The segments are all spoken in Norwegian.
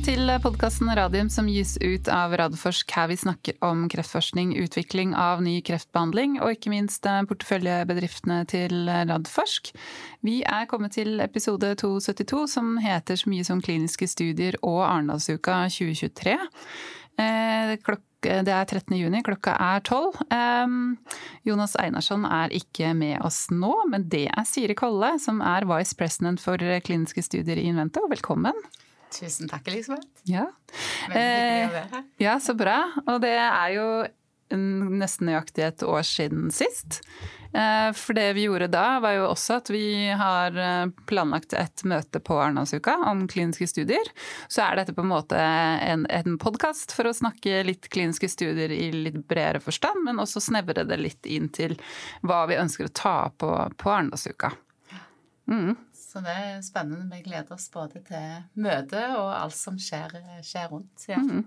til podkasten Radium som gis ut av Radforsk, her vi snakker om kreftforskning, utvikling av ny kreftbehandling og ikke minst eh, porteføljebedriftene til Radforsk. Vi er kommet til episode 272 som heter så mye som kliniske studier og Arendalsuka 2023. Eh, det er 13. juni, klokka er 12. Jonas Einarsson er ikke med oss nå, men det er Siri Kolle, som er vice president for kliniske studier i Invento. Velkommen. Tusen takk, Elisabeth. Ja. Veldig hyggelig å være her. Ja, så bra. Og det er jo nesten nøyaktig et år siden sist. Eh, for det vi gjorde da, var jo også at vi har eh, planlagt et møte på Arendalsuka om kliniske studier. Så er dette på en måte en, en podkast for å snakke litt kliniske studier i litt bredere forstand, men også snevre det litt inn til hva vi ønsker å ta på på Arendalsuka. Mm. Så det er spennende. Vi gleder oss både til møtet og alt som skjer, skjer rundt. Ja. Mm.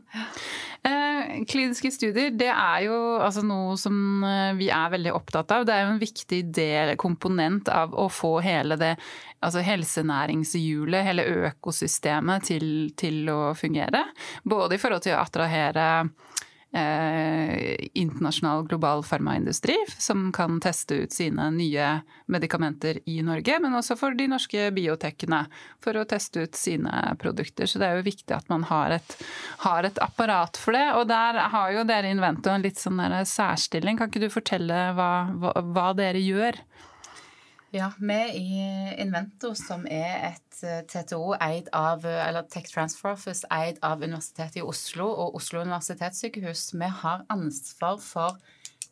Eh, kliniske studier det er jo altså noe som eh, vi er veldig opptatt av. Det er jo en viktig del, komponent av å få hele det altså helsenæringshjulet, hele økosystemet, til, til å fungere. Både i forhold til å attrahere eh, internasjonal global farmaindustri som kan teste ut sine nye medikamenter i Norge, men også for de norske biotekene for å teste ut sine produkter. Så det er jo viktig at man har et, har et apparat for det. Og der har jo dere Invento en litt sånn særstilling. Kan ikke du fortelle hva, hva, hva dere gjør? Ja, vi i Invento, som er et eh, TTO eid av, eller Tech Transfer Office eid av Universitetet i Oslo og Oslo universitetssykehus, vi har ansvar for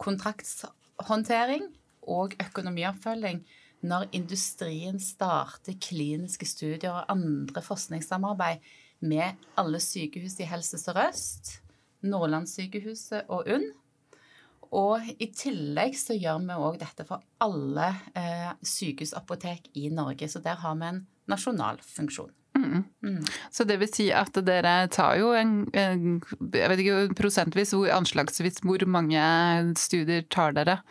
kontraktshåndtering og økonomioppfølging når industrien starter kliniske studier og andre forskningssamarbeid med alle sykehus i Helse Sør-Øst, Nordlandssykehuset og UNN og i tillegg så gjør vi òg dette for alle eh, sykehusapotek i Norge. Så der har vi en nasjonal funksjon. Mm. Mm. Så det vil si at dere tar jo en, en jeg vet ikke prosentvis, hvor, anslagsvis hvor mange studier tar dere?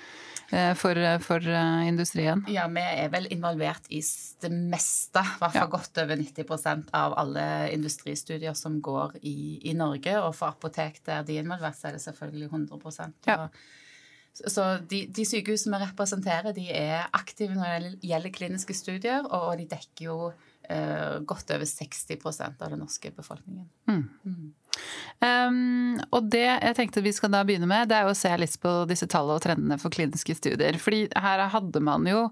Eh, for, for, eh, industrien? Ja, vi er vel involvert i det meste. I hvert fall ja. godt over 90% av alle industristudier som går i, i, Norge. Og for apotek der de er involvert, så er det selvfølgelig 100% ja. Så de, de sykehusene vi representerer, de er aktive når det gjelder kliniske studier, og de dekker jo uh, godt over 60% av den norske befolkningen. Mm. Mm. Um, og det jeg tenkte vi skal da begynne med, det er å se litt på disse tallene og trendene for kliniske studier. Fordi her hadde man jo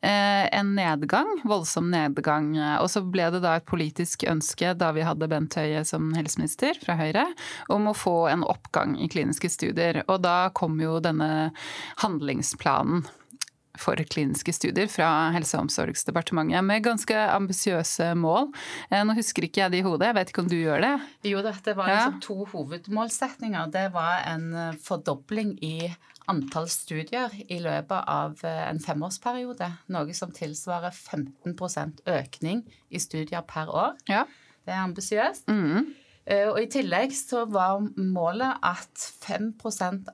eh, en nedgang, voldsom nedgang. Og så ble det da et politisk ønske da vi hadde Bent Høie som helseminister fra Høyre, om å få en oppgang i kliniske studier. Og da kom jo denne handlingsplanen for kliniske studier fra Helse- og omsorgsdepartementet med ganske ambisiøse mål. Eh, nå husker ikke jeg det i hodet, jeg vet ikke om du gjør det? Jo, dette var liksom to hovedmålsetninger. Det var en eh, fordobling i antall studier i løpet av eh, en femårsperiode. Noe som tilsvarer 15% økning i studier per år. Ja. Det er ambisiøst. Mm. Eh, og I tillegg så var målet at 5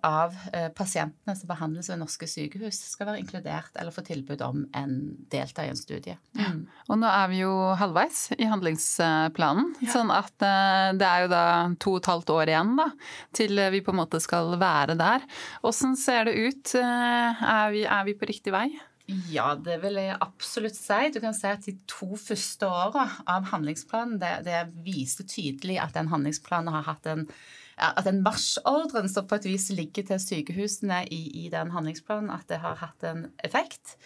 av eh, pasientene som behandles ved norske sykehus, skal være inkludert eller få tilbud om en delta i en studie. Mm. Og nå er vi jo halvveis i handlingsplanen, ja. sånn at eh, det er jo da to og et halvt år igjen da, til vi på en måte skal være der. Åssen ser det ut? Er vi, er vi på riktig vei? Ja, det vil jeg absolutt si. Du kan si at De to første åra av handlingsplanen det, det viser tydelig at den handlingsplanen har hatt en at den marsjordren som på et vis ligger til sykehusene i, i den handlingsplanen, at det har hatt en effekt.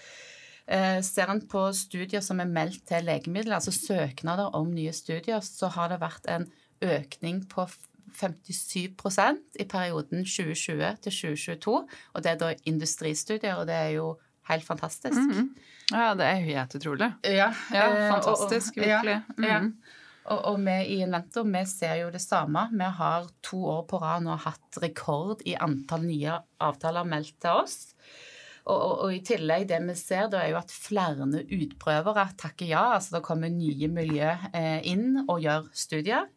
Eh, ser en på studier som er meldt til legemidler, altså søknader om nye studier, så har det vært en økning på 57% i perioden 2020 til 2022. Og det er da industristudier, og det er jo helt fantastisk. Mm -hmm. Ja, det er helt utrolig. Ja, ja eh, fantastisk, og, og, virkelig. Mm -hmm. ja. Og, og, vi i Invento vi ser jo det samme. Vi har to år på rad nå hatt rekord i antall nye avtaler meldt til oss. Og, og, i tillegg, det vi ser, det er jo at flere utprøvere takker ja. Altså det kommer nye miljø eh, inn og gjør studier.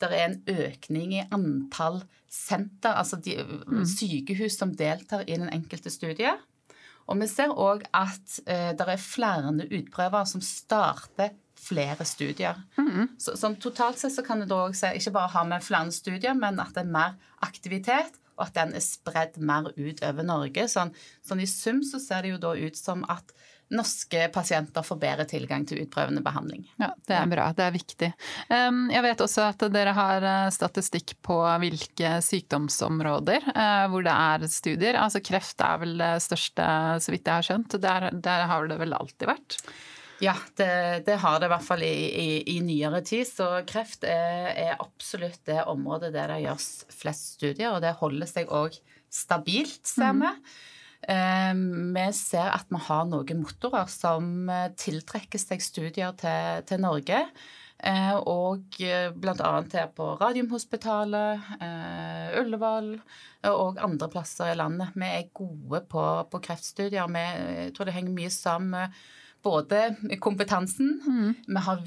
Det er en økning i antall senter, altså de, mm. sykehus som deltar i den enkelte studie. Og vi ser òg at eh, det er flere utprøver som starter flere studier. Så, som totalt sett så kan det òg se ikke bare ha med flere studier, men at det er mer aktivitet, og at den er spredd mer ut over Norge. Sånn, sånn i sum så ser det jo da ut som at norske pasienter får bedre tilgang til utprøvende behandling. Ja, Det er bra. Det er viktig. Um, jeg vet også at dere har eh, statistikk på hvilke sykdomsområder eh, hvor det er studier. Altså Kreft er vel det største, så vidt jeg har skjønt. Der, der har det vel alltid vært? Ja, det, det, har det i hvert fall i, i, i nyere tid. Så kreft er, er, absolutt det området der det gjøres flest studier, og det holder seg òg stabilt, ser vi. Mm. Eh, vi ser at vi har noen motorer som eh, tiltrekker seg studier til, til Norge. Eh, og bl.a. her på Radiumhospitalet, Ullevål og andre plasser i landet. Vi er gode på, på kreftstudier. Vi, jeg tror det henger mye sammen med både kompetansen mm. Vi har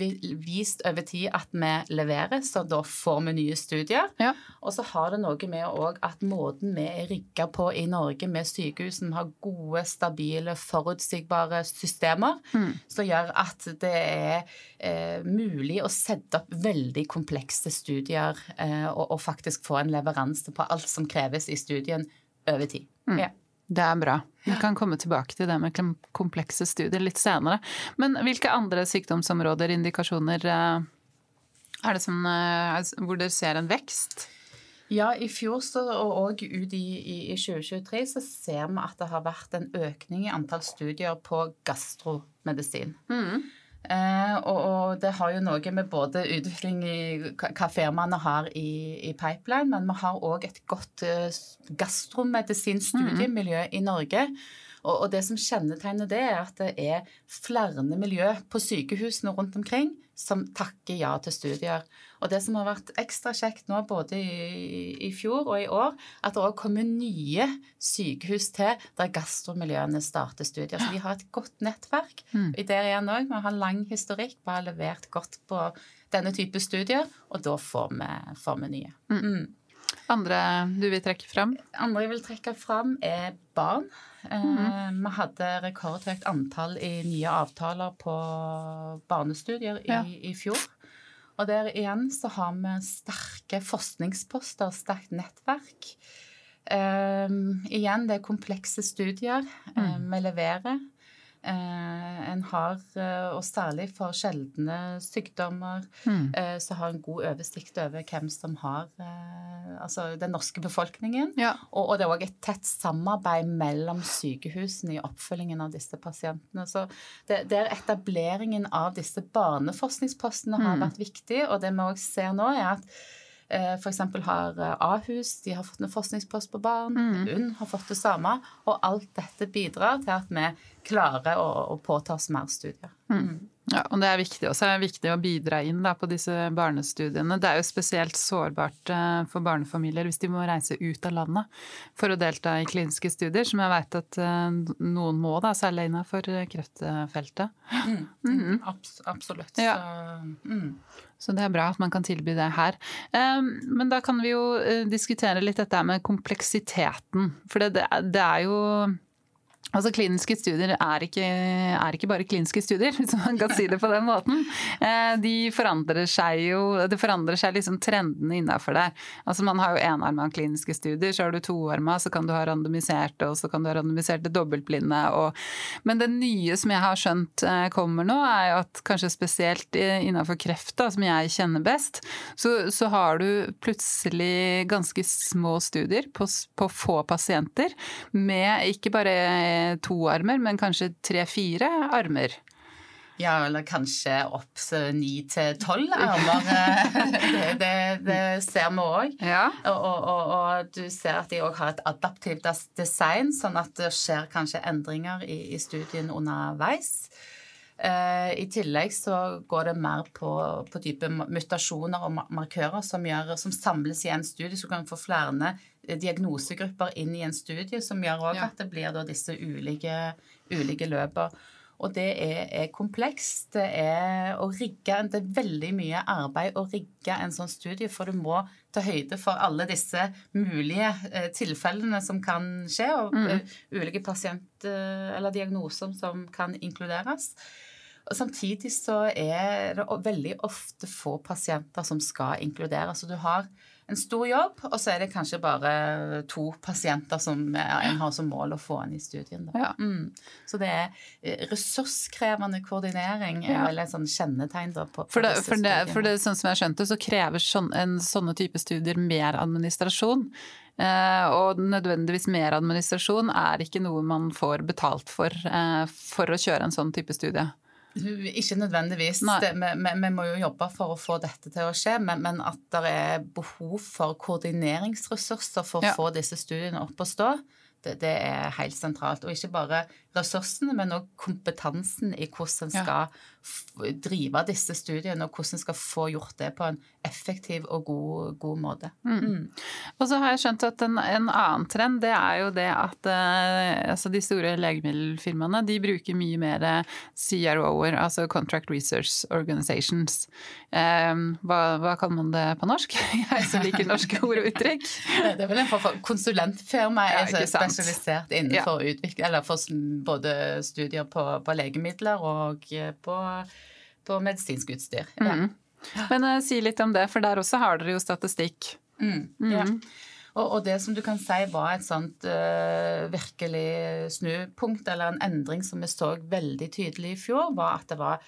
vist over tid at vi leverer, så da får vi nye studier. Ja. Og så har det noe med òg at måten vi er rigga på i Norge med sykehus som har gode, stabile, forutsigbare systemer, mm. som gjør at det er eh, mulig å sette opp veldig komplekse studier eh, og, og, faktisk få en leveranse på alt som kreves i studien over tid. Mm. Ja. Det er bra. Vi kan komme tilbake til det med komplekse studier litt senere. Men hvilke andre sykdomsområder, indikasjoner, eh, er det som, eh, hvor dere ser en vekst? Ja, i fjor og òg ut i, i, i, 2023 så ser vi at det har vært en økning i antall studier på gastromedisin. Mm. Eh, og, og, det har jo noe med både utvikling i hva firmaene har i, i, pipeline, men vi har òg et godt uh, gastromedisinsk studiemiljø mm. i Norge. Og, og, det som kjennetegner det, er at det er flere miljø på sykehusene rundt omkring som takker ja til studier. Og det som har vært ekstra kjekt nå, både i, i fjor og i år, at det òg kommer nye sykehus til der gastromiljøene starter studier. Så vi har et godt nettverk. Mm. I det igjen òg. Vi har lang historikk, vi har levert godt på denne type studier, og da får vi, får vi nye. Mm. Mm. Andre du vil trekke fram? Andre jeg vil trekke fram, er barn. Mm. Vi hadde rekordhøyt antall i nye avtaler på barnestudier i, ja. i fjor. Og der igjen så har vi sterke forskningsposter, sterkt nettverk. Um, igjen, det er komplekse studier um, vi leverer. Uh, en har, uh, og særlig for sjeldne sykdommer, mm. uh, så har en god oversikt over hvem som har Altså den norske befolkningen. Ja. Og, og, det er òg et tett samarbeid mellom sykehusene i oppfølgingen av disse pasientene. Så det, det er etableringen av disse barneforskningspostene har mm. vært viktig, og det vi òg ser nå, er at Eh, F.eks. har eh, Ahus de har fått en forskningspost på barn. Mm. UNN har fått det samme. Og alt dette bidrar til at vi klarer å, å påta oss mer studier. Mm. Mm. Ja, og det er viktig også. Det er viktig å bidra inn da, på disse barnestudiene. Det er jo spesielt sårbart eh, for barnefamilier hvis de må reise ut av landet for å delta i kliniske studier, som jeg vet at noen må, da, særlig innenfor kreftfeltet. Mm. Mm. Abs absolutt. Ja. Så, mm. Så det er bra at man kan tilby det her. Ehm, men da kan vi jo eh, diskutere litt dette med kompleksiteten. For det, det er jo Altså Kliniske studier er ikke, er ikke, bare kliniske studier, hvis man kan si det på den måten. Eh, de forandrer seg jo Det forandrer seg liksom trendene innafor det. Altså Man har jo enarma kliniske studier, så har du toarma, så kan du ha randomiserte, og så kan du ha randomiserte dobbeltblinde. Og, men det nye som jeg har skjønt eh, kommer nå, er jo at kanskje spesielt innafor kreft, da, som jeg kjenner best, så, så, har du plutselig ganske små studier på, på få pasienter med ikke bare to armer, men kanskje tre-fire armer. Ja, eller kanskje opp ni til tolv armer. det, det, det, ser vi òg. Ja. Og, og, og, du ser at de òg har et adaptivt design, sånn at det skjer kanskje endringer i, i studien underveis. Eh, I tillegg så går det mer på, på type mutasjoner og markører som, gjør, som samles i en studie, så du kan få flere diagnosegrupper inn i en studie, som gjør òg ja. at det blir disse ulike, ulike løper. Og det er, er, komplekst. Det er å rigge Det er veldig mye arbeid å rigge en sånn studie, for du må ta høyde for alle disse mulige eh, tilfellene som kan skje, og mm. uh, ulike pasient- uh, eller diagnoser som kan inkluderes. Og samtidig så er det veldig ofte få pasienter som skal inkluderes. Og du har en stor jobb, og så er det kanskje bare to pasienter som en har som mål å få inn i studien. Ja. Mm. Så det er eh, ressurskrevende koordinering er Ja. vel et sånn kjennetegn da, på, på For det, for, det, for det, sånn som jeg skjønte, så krever sånn, en sånne type studier mer administrasjon. Eh, og nødvendigvis mer administrasjon er ikke noe man får betalt for eh, for å kjøre en sånn type studie. Ikke nødvendigvis. Det, vi, vi, vi må jo jobbe for å få dette til å skje, men, men at det er behov for koordineringsressurser for å Ja. få disse studiene opp å stå, det, det er helt sentralt. Og ikke bare ressursene, men òg kompetansen i hvordan en skal ja. drive disse studiene, og hvordan en skal få gjort det på en effektiv og god, god måte. Mm. Og så har jeg skjønt at en, en annen trend, det er jo det at eh, altså de store legemiddelfirmaene, de bruker mye mer CRO-er, altså Contract Research Organizations. Eh, hva, hva kaller man det på norsk? Jeg som liker norske ord og uttrykk. Det er vel en form for konsulentfirma Ja, er spesialisert innenfor utvikling, eller for både studier på, på legemidler og eh, på, på medisinsk utstyr. Ja. Mm. Men uh, si litt om det, for der også har dere jo statistikk. Mm, ja. Og, og det som du kan si var et sånt uh, virkelig snupunkt, eller en endring som vi så veldig tydelig i fjor, var at det var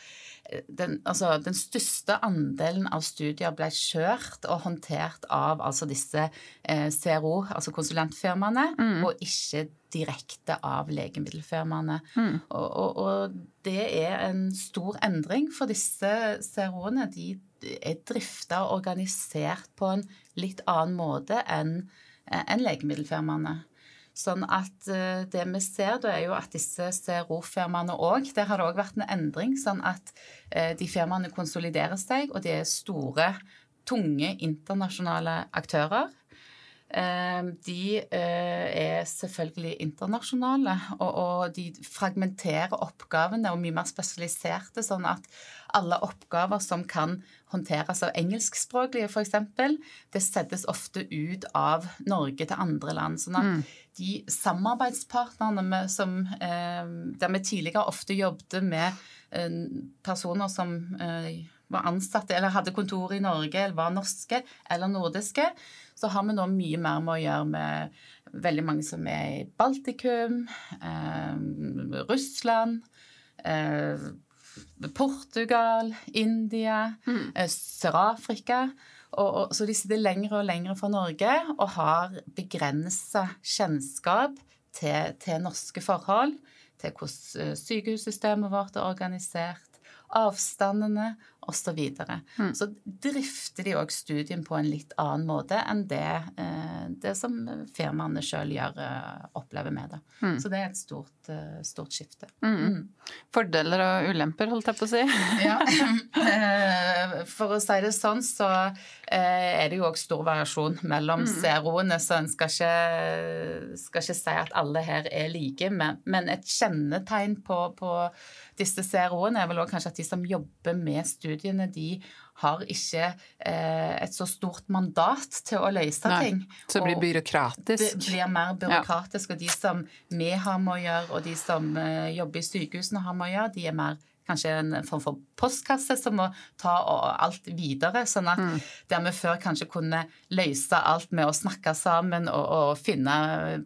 den, altså, den største andelen av studier ble kjørt og håndtert av altså disse eh, CRO, altså konsulentfirmaene, og ikke direkte av legemiddelfirmaene. Og, og, og det er en stor endring, for disse CRO-ene de er drifta og organisert på en litt annen måte enn enn legemiddelfirmaene. Sånn at eh, det vi ser, da er jo at disse CRO-firmaene òg Der har det òg vært en endring, sånn at eh, de firmaene konsoliderer seg, og de er store, tunge internasjonale aktører. Eh, De er selvfølgelig internasjonale, og, de fragmenterer oppgavene og mye mer spesialiserte, sånn at alle oppgaver som kan håndteres av engelskspråklige, f.eks., det settes ofte ut av Norge til andre land. sånn at de samarbeidspartnerne som, eh, der vi tidligere ofte jobbet med eh, personer som eh, var ansatte eller hadde kontor i Norge, eller var norske eller nordiske, så har vi nå mye mer med å gjøre med veldig mange som er i Baltikum, eh, Russland, eh, Portugal, India, eh, Sør-Afrika. Og, og, så de sitter lenger og lenger fra Norge og har begrensa kjennskap til, til norske forhold, til hvordan eh, sykehussystemet vårt er organisert, avstandene osv. Så, videre. så drifter de òg studien på en litt annen måte enn det, eh, det som firmaene sjøl eh, opplever med det. Så det er et stort, eh, stort skifte. Mm. Fordeler og ulemper, holdt jeg på å si. Ja. For å si det sånn, så er det jo òg stor variasjon mellom CRO-ene, så en skal ikke, skal ikke si at alle her er like. Men, men et kjennetegn på, på disse CRO-ene er vel òg kanskje at de som jobber med studiene, de har ikke eh, et så stort mandat til å løse Nei, ting. Så det blir byråkratisk. det blir mer byråkratisk, og de som vi har med å gjøre, og de som eh, jobber i sykehusene har med å gjøre, de er mer kanskje en form for postkasse som må ta alt videre. Sånn at der vi før kanskje kunne løse alt med å snakke sammen og, og finne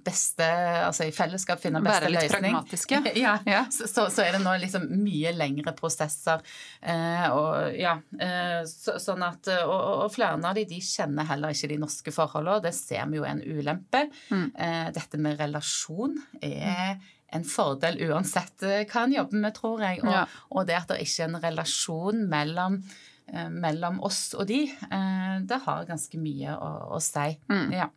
beste Altså i fellesskap finne beste Være litt løsning. pragmatiske. ja. Ja. Så, så, så er det nå liksom mye lengre prosesser. Eh, og ja, eh, så, sånn at, og, og flere av de, de kjenner heller ikke de norske forholdene, og det ser vi jo er en ulempe. Eh, dette med relasjon er en fordel uansett eh, hva en jobber med, tror jeg. Og, Ja. og det at det ikke er en relasjon mellom, eh, mellom oss og de, eh, det har ganske mye å, å si. Ja.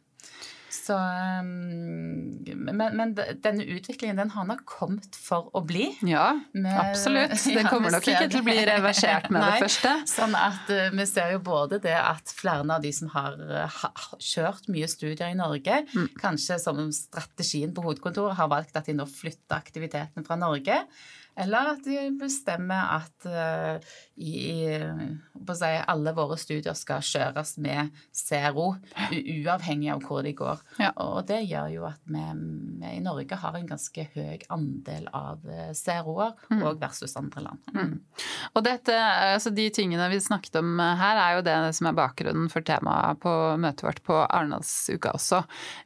Så, um, men, men denne utviklingen den har nok kommet for å bli. Ja, Med- absolutt. Det kommer ja, nok ikke til å bli reversert med det første. Sånn at eh, vi ser jo både det at flere av de som har eh, kjørt mye studier i Norge, Mm. kanskje som strategien på hovedkontoret har valgt at de nå flytter aktiviteten fra Norge. Eller at de bestemmer at uh, i, si, alle våre studier skal kjøres med CRO, uavhengig av hvor de går. Ja. Og det gjør jo at vi, vi, i Norge har en ganske høy andel av zeroer CRO-er mm. versus andre land. Mm. Og dette, altså de tingene vi snakket om her, er jo det som er bakgrunnen for temaet på møtet vårt på Arendalsuka også.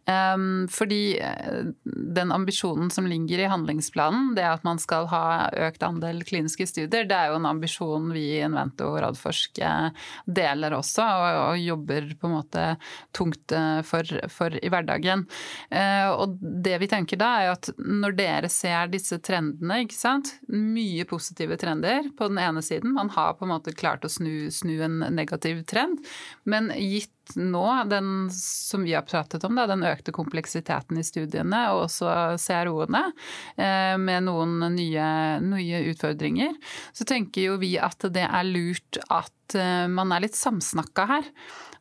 Um, fordi eh, den ambisjonen som ligger i handlingsplanen, det at man skal ha økt andel kliniske studier, det er jo en ambisjon vi i Invento og Radforsk eh, deler også, og, og, jobber på en måte tungt eh, for, for i hverdagen. Eh, og det vi tenker da, er at når dere ser disse trendene, ikke sant, mye positive trender på den ene siden, man har på en måte klart å snu, snu en negativ trend, men gitt nå, den som vi har pratet om, da, den økte kompleksiteten i studiene og også CRO-ene, eh, med noen nye, nye, utfordringer, så tenker jo vi at det er lurt at eh, man er litt samsnakka her.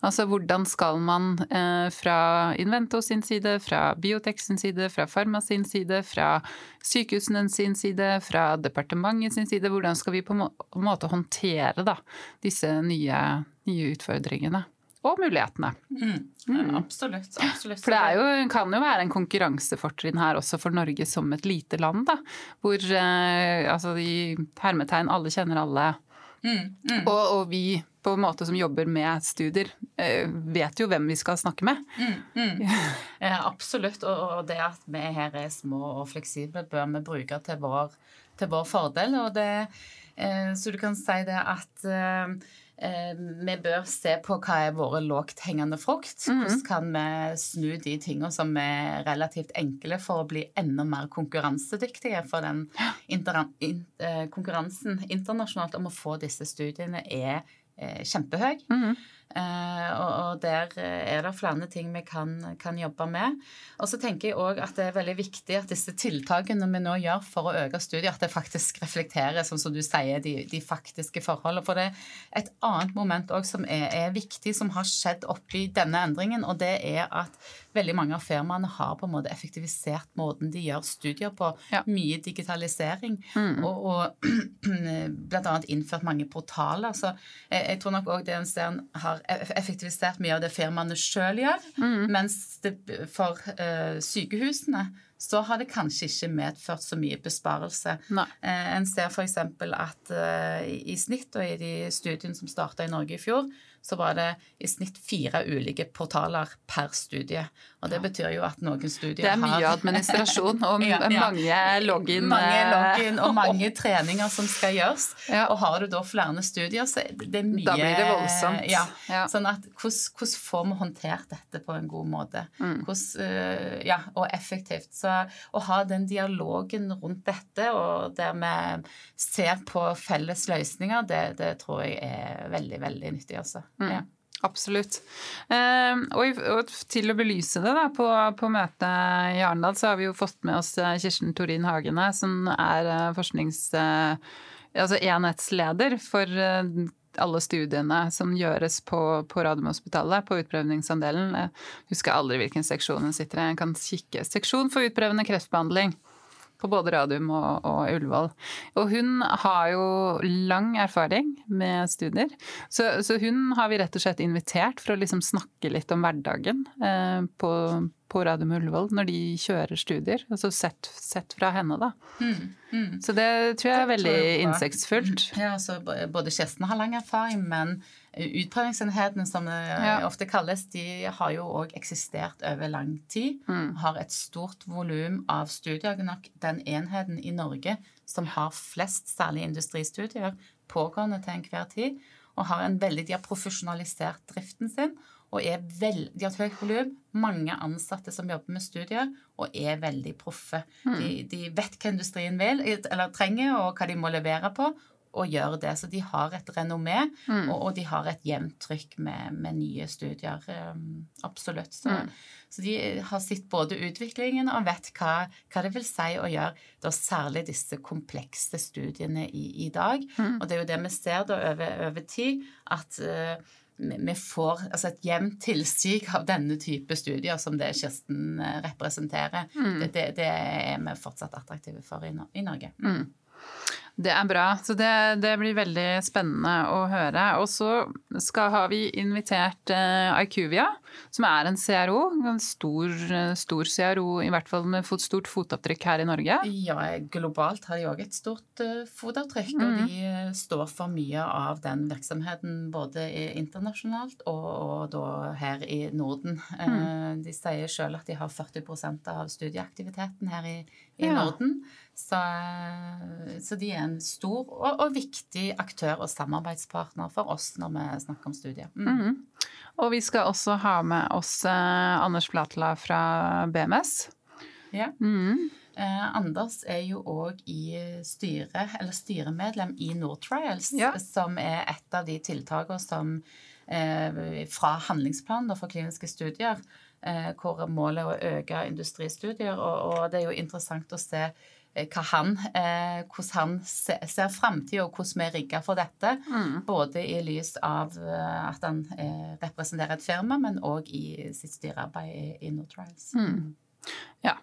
Altså hvordan skal man eh, fra Invento sin side, fra Biotek sin side, fra Pharma sin side, fra sykehusene sin side, fra departementet sin side, hvordan skal vi på en måte håndtere da, disse nye, nye utfordringene? Og mulighetene. Mm. Mm. Absolutt, absolutt. For det jo, kan jo være en konkurransefortrinn her også for Norge som et lite land, da. Hvor eh, altså i hermetegn alle kjenner alle. Mm. mm. Og, og, vi på en måte som jobber med studier, eh, vet jo hvem vi skal snakke med. Ja, absolutt. Og, det at vi her er små og fleksible, bør vi bruke til vår, til vår fordel. Og det, eh, så du kan si det at Eh, vi bør se på hva er våre lågthengende frukt. Mm. Hvordan kan vi snu de tingene som er relativt enkle for å bli enda mer konkurransedyktige? For den eh, konkurransen internasjonalt om å få disse studiene er eh, kjempehøy. Mm. Uh, og, der er det flere ting vi kan, kan jobbe med. Og så tenker jeg òg at det er veldig viktig at disse tiltakene vi nå gjør for å øke studiet, at det faktisk reflekterer, som, som du sier, de, de, faktiske forholdene. For det er et annet moment òg som er, er, viktig, som har skjedd oppi denne endringen, og det er at veldig mange av firmaene har på en måte effektivisert måten de gjør studier på. Ja. Mye digitalisering. Mm. Og, og bl.a. innført mange portaler. Så jeg, jeg tror nok òg det en ser har effektivisert mye av det firmaene sjøl gjør. Mm. Mens det, for uh, sykehusene så har det kanskje ikke medført så mye besparelse. Uh, en ser f.eks. at uh, i snitt, og i de studiene som starta i Norge i fjor, så var det i snitt fire ulike portaler per studie. Og det betyr jo at noen studier har Det er mye har, administrasjon og ja, ja. mange login Mange eh, login og mange treninger som skal gjøres. Ja. Og har du da flere studier, så det er mye Da blir det voldsomt. Ja. Sånn at hvordan, hvordan, får vi håndtert dette på en god måte? Mm. Hvordan, eh, ja, og effektivt. Så å ha den dialogen rundt dette, og der vi ser på felles løsninger, det, det tror jeg er veldig, veldig nyttig, altså. Mm. Ja. Absolutt. Eh, og, til å belyse det, da, på, på møtet i Arendal, så har vi jo fått med oss eh, Kirsten Torin Hagene, som er eh, forsknings... Eh, altså enhetsleder for alle studiene som gjøres på, på Radiumhospitalet, på utprøvningsandelen. Jeg husker aldri hvilken seksjon hun sitter i. Jeg kan kikke. Seksjon for utprøvende kreftbehandling på både Radium og, og Ullevål. Og hun har jo lang erfaring med studier, så, så, hun har vi rett og slett invitert for å liksom snakke litt om hverdagen eh, på, på Radium Ullevål når de kjører studier. Altså sett, sett fra henne, da. Mm, mm. Så det tror jeg er veldig innsiktsfullt. Ja, altså både Kjesten har lang erfaring, men utprøvingsenhetene, som det ja. ofte kalles, de har jo òg eksistert over lang tid. Mm. Har et stort volum av studier. Nok den enheten i Norge som har flest, særlig industristudier, pågående til enhver tid. Og har en veldig, de har profesjonalisert driften sin og er veld, de har et høyt volum, mange ansatte som jobber med studier, og er veldig proffe. Mm. De, de, vet hva industrien vil, eller trenger, og hva de må levere på, og gjør det. Så de har et renommé, mm. og, og, de har et jevnt trykk med, med, nye studier. Um, absolutt. Så, mm. så, de har sett både utviklingen og vet hva, hva det vil si å gjøre da særlig disse komplekse studiene i, i dag. Mm. Og det er jo det vi ser da over, over tid, at uh, vi får altså et jevnt tilsig av denne type studier som det Kirsten eh, representerer. Mm. Det, det, det, er vi fortsatt attraktive for i, i Norge. Mm. Det er bra. Så det, det, blir veldig spennende å høre. Og så skal, har vi invitert uh, Icuvia, som er en CRO. En stor, stor CRO, i hvert fall med stort fotavtrykk her i Norge. Ja, globalt har de òg et stort uh, fotavtrykk. Mm. Og de uh, står for mye av den virksomheten både internasjonalt og, og da her i Norden. Mm. de sier sjøl at de har 40% av studieaktiviteten her i, i ja. Norden. Så, så, de er en stor og, og, viktig aktør og samarbeidspartner for oss når vi snakker om studier. Mm. Mm. Og vi skal også ha med oss eh, Anders Flatla fra BMS. Ja. Mm. Eh, Anders er jo òg i styret, eller styremedlem i Nortrials, ja. som er et av de tiltakene som eh, fra handlingsplanen for kliniske studier, eh, hvor målet er å øke industristudier. Og, og det er jo interessant å se Eh, han, eh, hvordan han ser, framtida, og hvordan vi er rigga for dette. Mm. Både i lys av eh, at han eh, representerer et firma, men òg i sitt styrearbeid i, i Nortrials. Mm. Ja.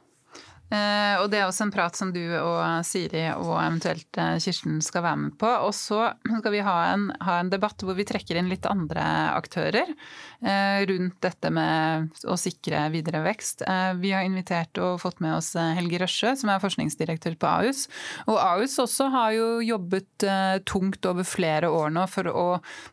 Eh, og det er også en prat som du og Siri og eventuelt eh, Kirsten skal være med på. Og så skal vi ha en, ha en debatt hvor vi trekker inn litt andre aktører eh, rundt dette med å sikre videre vekst. Vi har invitert og fått med oss Helge Røsje, som er forskningsdirektør på AUS. Og AUS også har jo jobbet tungt over flere år nå for å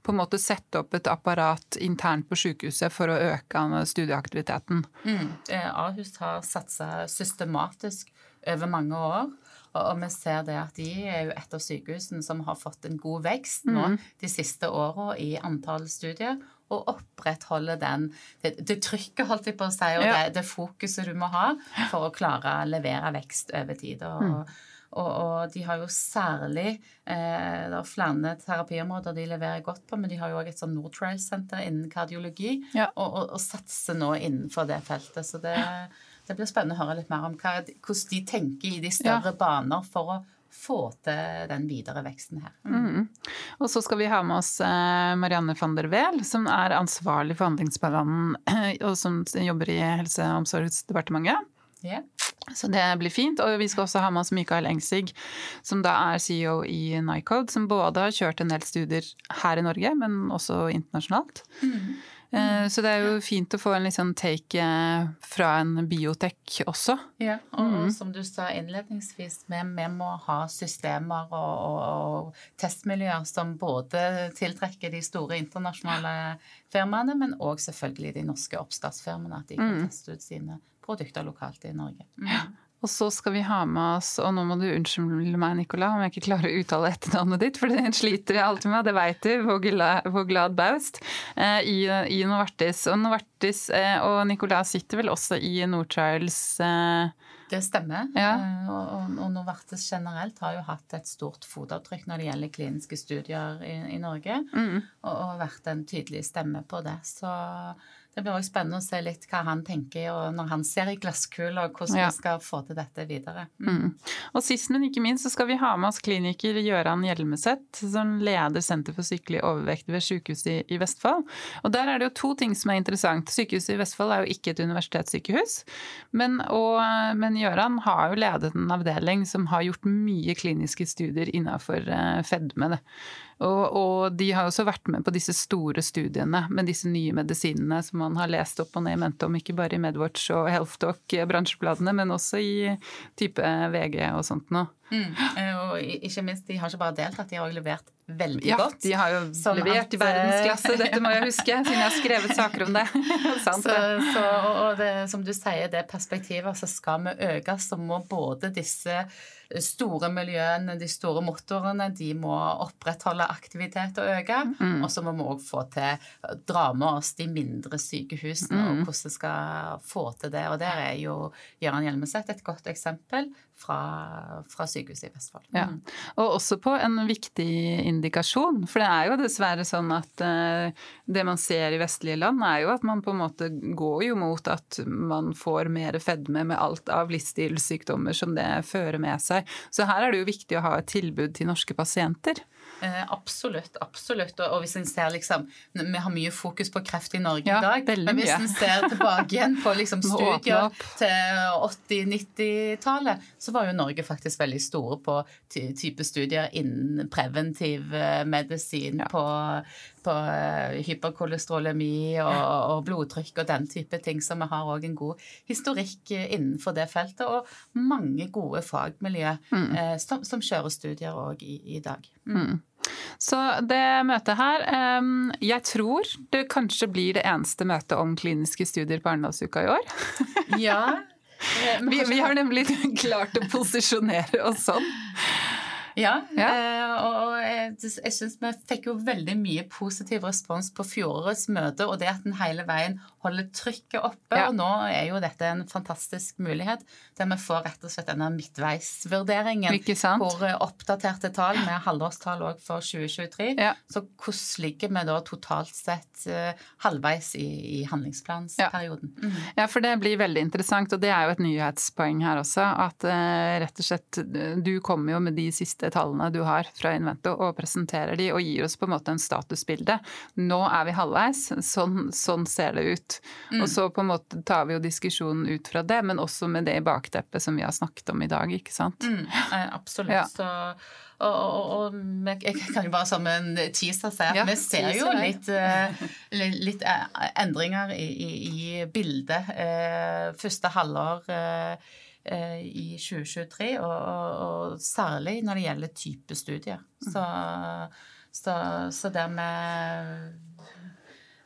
på en måte sette opp et apparat internt på sykehuset for å øke studieaktiviteten. Mm. AUS har satsa systematisk systematisk over mange år. Og, vi ser det at de er jo et av sykehusene som har fått en god vekst nå mm. de siste åra i antall studier. Og opprettholde den, det, det trykket, holdt jeg på å si, og ja. det, det, fokuset du må ha for å klare å levere vekst over tid. Og, mm. Og, og, de har jo særlig eh, Det er flere terapiområder de leverer godt på, men de har jo òg et sånn Nortrail-senter innen kardiologi, ja. og, og, og, satser nå innenfor det feltet. Så det, det blir spennende å høre litt mer om hva, hvordan de tenker i de større ja. baner for å få til den videre veksten her. Mm. Mm. Og så skal vi ha med oss eh, Marianne van der Weel, som er ansvarlig for handlingsplanen og som jobber i Helse- og omsorgsdepartementet. Yeah. Så det blir fint. Og vi skal også ha med oss Mikael Engsig, som da er CEO i Nycode, som både har kjørt en del studier her i Norge, men også internasjonalt. Mm. Eh, så det er jo fint å få en liksom take eh, fra en biotek også. Ja, og, mm. som du sa innledningsvis, vi, vi må ha systemer og, og, og, testmiljøer som både tiltrekker de store internasjonale firmaene, men òg selvfølgelig de norske oppstartsfirmaene, at de kan mm. teste ut sine produkter lokalt i Norge. Mm. Ja. Og så skal vi ha med oss, og nå må du unnskylde meg, Nicola, om jeg ikke klarer å uttale etternavnet ditt, for det sliter jeg alltid med, det veit du, hvor glad, baust, eh, i, i, Novartis. Og Novartis eh, og Nicola sitter vel også i Nortrials eh, det stemmer. Ja. Eh, og, og, Novartis generelt har jo hatt et stort fotavtrykk når det gjelder kliniske studier i, i Norge, mm. og, og, vært en tydelig stemme på det. Så det blir også spennende å se litt hva han tenker og når han ser i glasskula, hvordan ja. vi skal få til dette videre. Mm. Mm. Og Sist, men ikke minst, så skal vi ha med oss kliniker Gøran Hjelmeset, som leder Senter for sykelig overvekt ved Sykehuset i, i, Vestfold. Og Der er det jo to ting som er interessant. Sykehuset i Vestfold er jo ikke et universitetssykehus, men, og, men Gøran har jo ledet en avdeling som har gjort mye kliniske studier innenfor uh, fedme. Det. Og, og, de har også vært med på disse store studiene med disse nye medisinene som man har lest opp og ned mente om, ikke bare i Medwatch og Healthtalk, eh, men også i type VG og sånt noe. Mm. Eh, og ikke minst, de har ikke bare deltatt, de har også levert veldig ja, godt. De har jo levert at, i verdensklasse, dette må jeg huske, siden jeg har skrevet saker om det. så, så, og det, som du sier, det perspektivet, så skal vi øke, så må både disse store miljøene, de store motorene, de må opprettholde aktivitet og øke. Mm. Og så må vi òg få til dra med oss de mindre sykehusene mm. og hvordan vi skal få til det. Og der er jo Gøran Hjelmeset et godt eksempel fra, fra sykehuset i Vestfold. Ja. Mm. Og også på en viktig indikasjon. For det er jo dessverre sånn at uh, det man ser i vestlige land, er jo at man på en måte går jo mot at man får mer fedme med alt av livsstilssykdommer som det fører med seg. Så her er det jo viktig å ha et tilbud til norske pasienter. Eh, absolutt. absolutt. Og, og, hvis en ser liksom Vi har mye fokus på kreft i Norge ja, i dag. Men hvis en ser tilbake igjen på liksom studier til 80-90-tallet, så var jo Norge faktisk veldig store på type studier innen preventiv eh, medisin, ja. på, på uh, hyperkolesterolemi og, og, blodtrykk og den type ting. Så vi har òg en god historikk innenfor det feltet, og mange gode fagmiljø mm. eh, som, som, kjører studier òg i, i, dag. Mm. Så det møtet her Jeg tror det kanskje blir det eneste møtet om kliniske studier på Arendalsuka i år. Ja. Vi, vi, har nemlig klart å posisjonere oss sånn. Ja, ja. Eh, og jeg, jeg syns vi fikk jo veldig mye positiv respons på fjorårets møte, og det at en hele veien holder trykket oppe. Ja. Og nå er jo dette en fantastisk mulighet der vi får rett og slett denne midtveisvurderingen. Hvor eh, oppdaterte tall med halvårstall òg for 2023. Ja. Så hvordan ligger vi da totalt sett uh, halvveis i, i handlingsplansperioden? Ja. Mm. ja. for det blir veldig interessant, og det er jo et nyhetspoeng her også. At rett og slett du kommer jo med de siste tallene du har fra Invento og presenterer de og gir oss på en måte en statusbilde. Nå er vi halvveis, sånn, sånn ser det ut. Mm. Og så på en måte tar vi jo diskusjonen ut fra det, men også med det i bakteppet som vi har snakket om i dag, ikke sant? Mm, absolutt. Ja. Så, og, og, og, jeg kan jo bare som en teaser si at ja, vi ser jo litt, uh, litt uh, endringer i, i, i bildet første halvår i 2023, og, og, særlig når det gjelder type studier. Mm. Så, så, så det med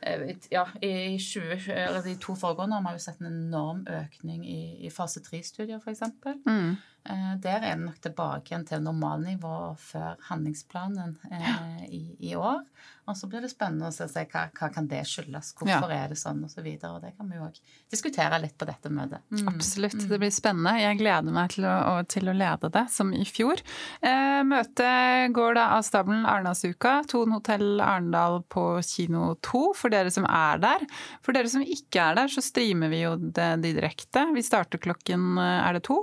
Eh, ja, i 20, de to foregående har vi jo sett en enorm økning i, i fase 3-studier, f.eks. Mm. Eh, der er det nok tilbake igjen til normalnivå før handlingsplanen eh, i, i, år. Og så blir det spennende å se hva, hva kan det skyldes, hvorfor ja. er det sånn osv. Og, så og det kan vi jo òg diskutere litt på dette møtet. Mm. Absolutt, det blir spennende. Jeg gleder meg til å, til å lede det, som i fjor. Eh, møtet går da av stabelen Arendalsuka, Thon hotell Arendal på kino 2, for dere som er der. For dere som ikke er der, så streamer vi jo det direkte. Vi starter klokken er det to?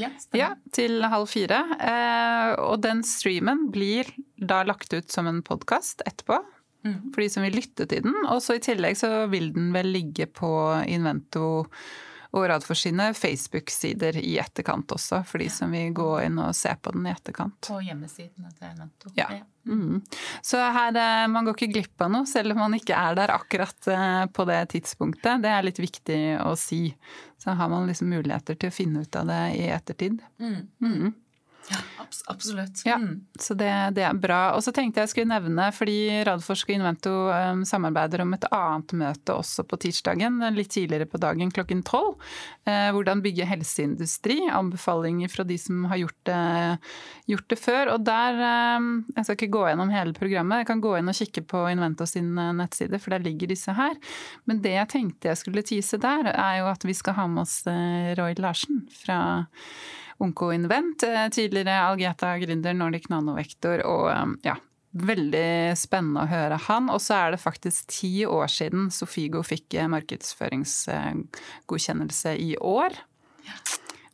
Ja, ja, til halv fire. Eh, og den streamen blir da lagt ut som en podkast etterpå. Mm. For de som vil lytte til den. Og så i tillegg så vil den vel ligge på Invento og Radfor sine Facebook-sider i etterkant også, for de som vil gå inn og se på den i etterkant. På hjemmesidene til Invento. Ja. Mm. Så her, eh, man går ikke glipp av noe, selv om man ikke er der akkurat eh, på det tidspunktet. Det er litt viktig å si. Så har man liksom muligheter til å finne ut av det i ettertid. Mm. Mm. Ja, absolutt. Ja, mm. Så det, det, er bra. Og så tenkte jeg skulle nevne, fordi Radforsk og Invento um, samarbeider om et annet møte også på tirsdagen, litt tidligere på dagen klokken tolv. Uh, hvordan bygge helseindustri. Anbefalinger fra de som har gjort det, gjort det før. Og der um, Jeg skal ikke gå gjennom hele programmet, jeg kan gå inn og kikke på Invento sin nettside, for der ligger disse her. Men det jeg tenkte jeg skulle tease der, er jo at vi skal ha med oss Roy Larsen fra Onkoinvent. Eh, tidligere Algeta gründer, Nordic Nanovektor og eh, ja, Veldig spennende å høre han. Og så er det faktisk ti år siden Sofigo fikk eh, markedsføringsgodkjennelse i år.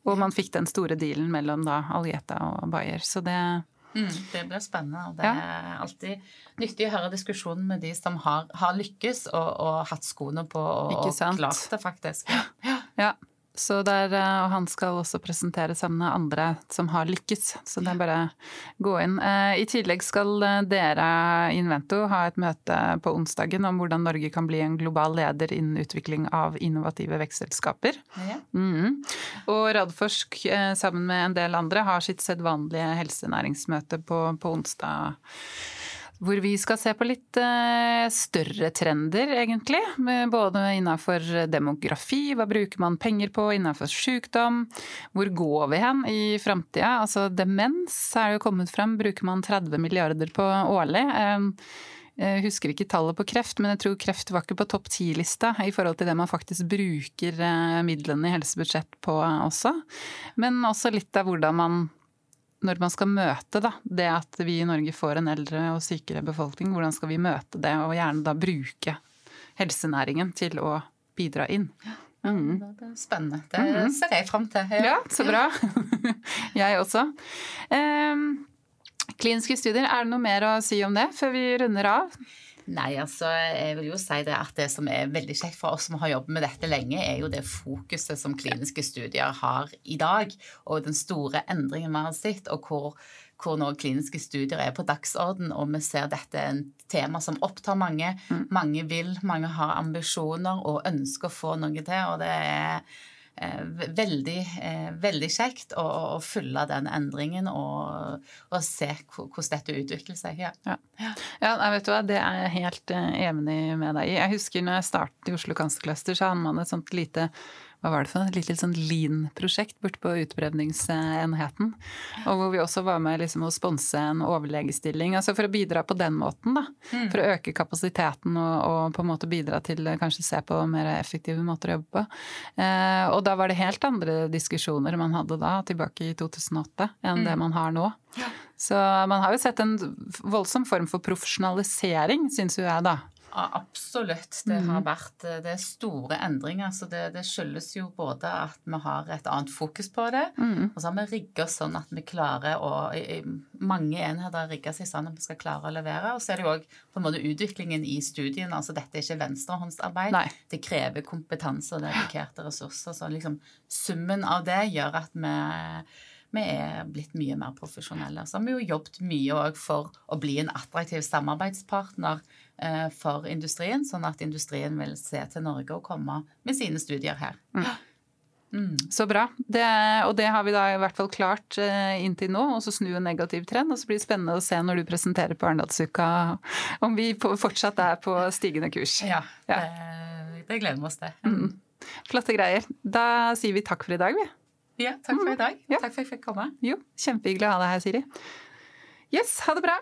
Og man fikk den store dealen mellom da Algeta og Bayer. Så det mm, Det blir spennende. og Det ja. er alltid nyttig å høre diskusjonen med de som har, har lykkes og, og, hatt skoene på og, og klart det, faktisk. Ja. ja. Så der, eh, og han skal også presentere sammen med andre som har lykkes. Så det er bare å gå inn. Eh, I tillegg skal eh, dere Invento ha et møte på onsdagen om hvordan Norge kan bli en global leder innen utvikling av innovative vekstselskaper. Ja. Mm. Og Radforsk sammen med en del andre har sitt sedvanlige helsenæringsmøte på, på onsdag hvor vi skal se på litt eh, større trender, egentlig. Både innenfor demografi, hva bruker man penger på, innenfor sykdom. Hvor går vi hen i framtida? Altså demens er jo kommet frem, bruker man 30 milliarder på årlig. Jeg husker ikke tallet på kreft, men jeg tror kreft var ikke på topp ti-lista i forhold til det man faktisk bruker eh, midlene i helsebudsjett på også. Men også litt av hvordan man når man skal møte da, det at vi i Norge får en eldre og sykere befolkning, hvordan skal vi møte det, og gjerne da bruke helsenæringen til å bidra inn. Mm. Det er spennende. Det mm. ser jeg fram til. Ja, så bra. jeg også. Um, Kliniske studier, er det noe mer å si om det før vi runder av? Nei, altså jeg vil jo si det at det som er veldig kjekt for oss som har jobbet med dette lenge, er jo det fokuset som kliniske studier har i dag, og den store endringen vi har sett, og hvor, hvor nå kliniske studier er på dagsorden, og vi ser dette er en tema som opptar mange. Mm. Mange vil, mange har ambisjoner og ønsker å få noe til, og det er veldig, eh, veldig kjekt å, å, følge den endringen og, og se hvordan dette utvikler seg. Ja, ja. ja vet du hva, det er jeg helt eh, enig med deg i. Jeg husker når jeg startet i Oslo Cancer Cluster, så hadde man et sånt lite hva var det for et litt, sånn lean-prosjekt borte på utprøvningsenheten. Og hvor vi også var med liksom å sponse en overlegestilling. altså For å bidra på den måten, da. Mm. For å øke kapasiteten og, og, på en måte bidra til kanskje se på mer effektive måter å jobbe på. Eh, og da var det helt andre diskusjoner man hadde da, tilbake i 2008, enn mm. det man har nå. Ja. Så man har jo sett en voldsom form for profesjonalisering, syns jo jeg, da. Absolutt. Det har mm. vært eh, det er store endringer. Så det, det, skyldes jo både at vi har et annet fokus på det, mm. og så har vi rigga sånn at vi klarer å Mange enheter rigger seg sånn at vi skal klare å levere. Og så er det jo òg på en måte utviklingen i studien. Altså dette er ikke venstrehåndsarbeid. Nei. Det krever kompetanse og dedikerte ressurser. Så liksom summen av det gjør at vi vi er blitt mye mer profesjonelle. Så har vi jo jobbet mye òg for å bli en attraktiv samarbeidspartner Eh, for industrien, sånn at industrien vil se til Norge og komme med sine studier her. Mm. Mm. Så bra. Det, og det har vi da i hvert fall klart eh, inntil nå. Og så snu en negativ trend. Og så blir det spennende å se når du presenterer på Arendalsuka om vi fortsatt er på stigende kurs. Ja, ja. Det, det, gleder vi oss til. Mm. Flotte greier. Da sier vi takk for i dag, vi. Ja, takk for i dag. Ja. Takk for at jeg fikk komme. Jo, Kjempehyggelig å ha deg her, Siri. Yes, ha det bra.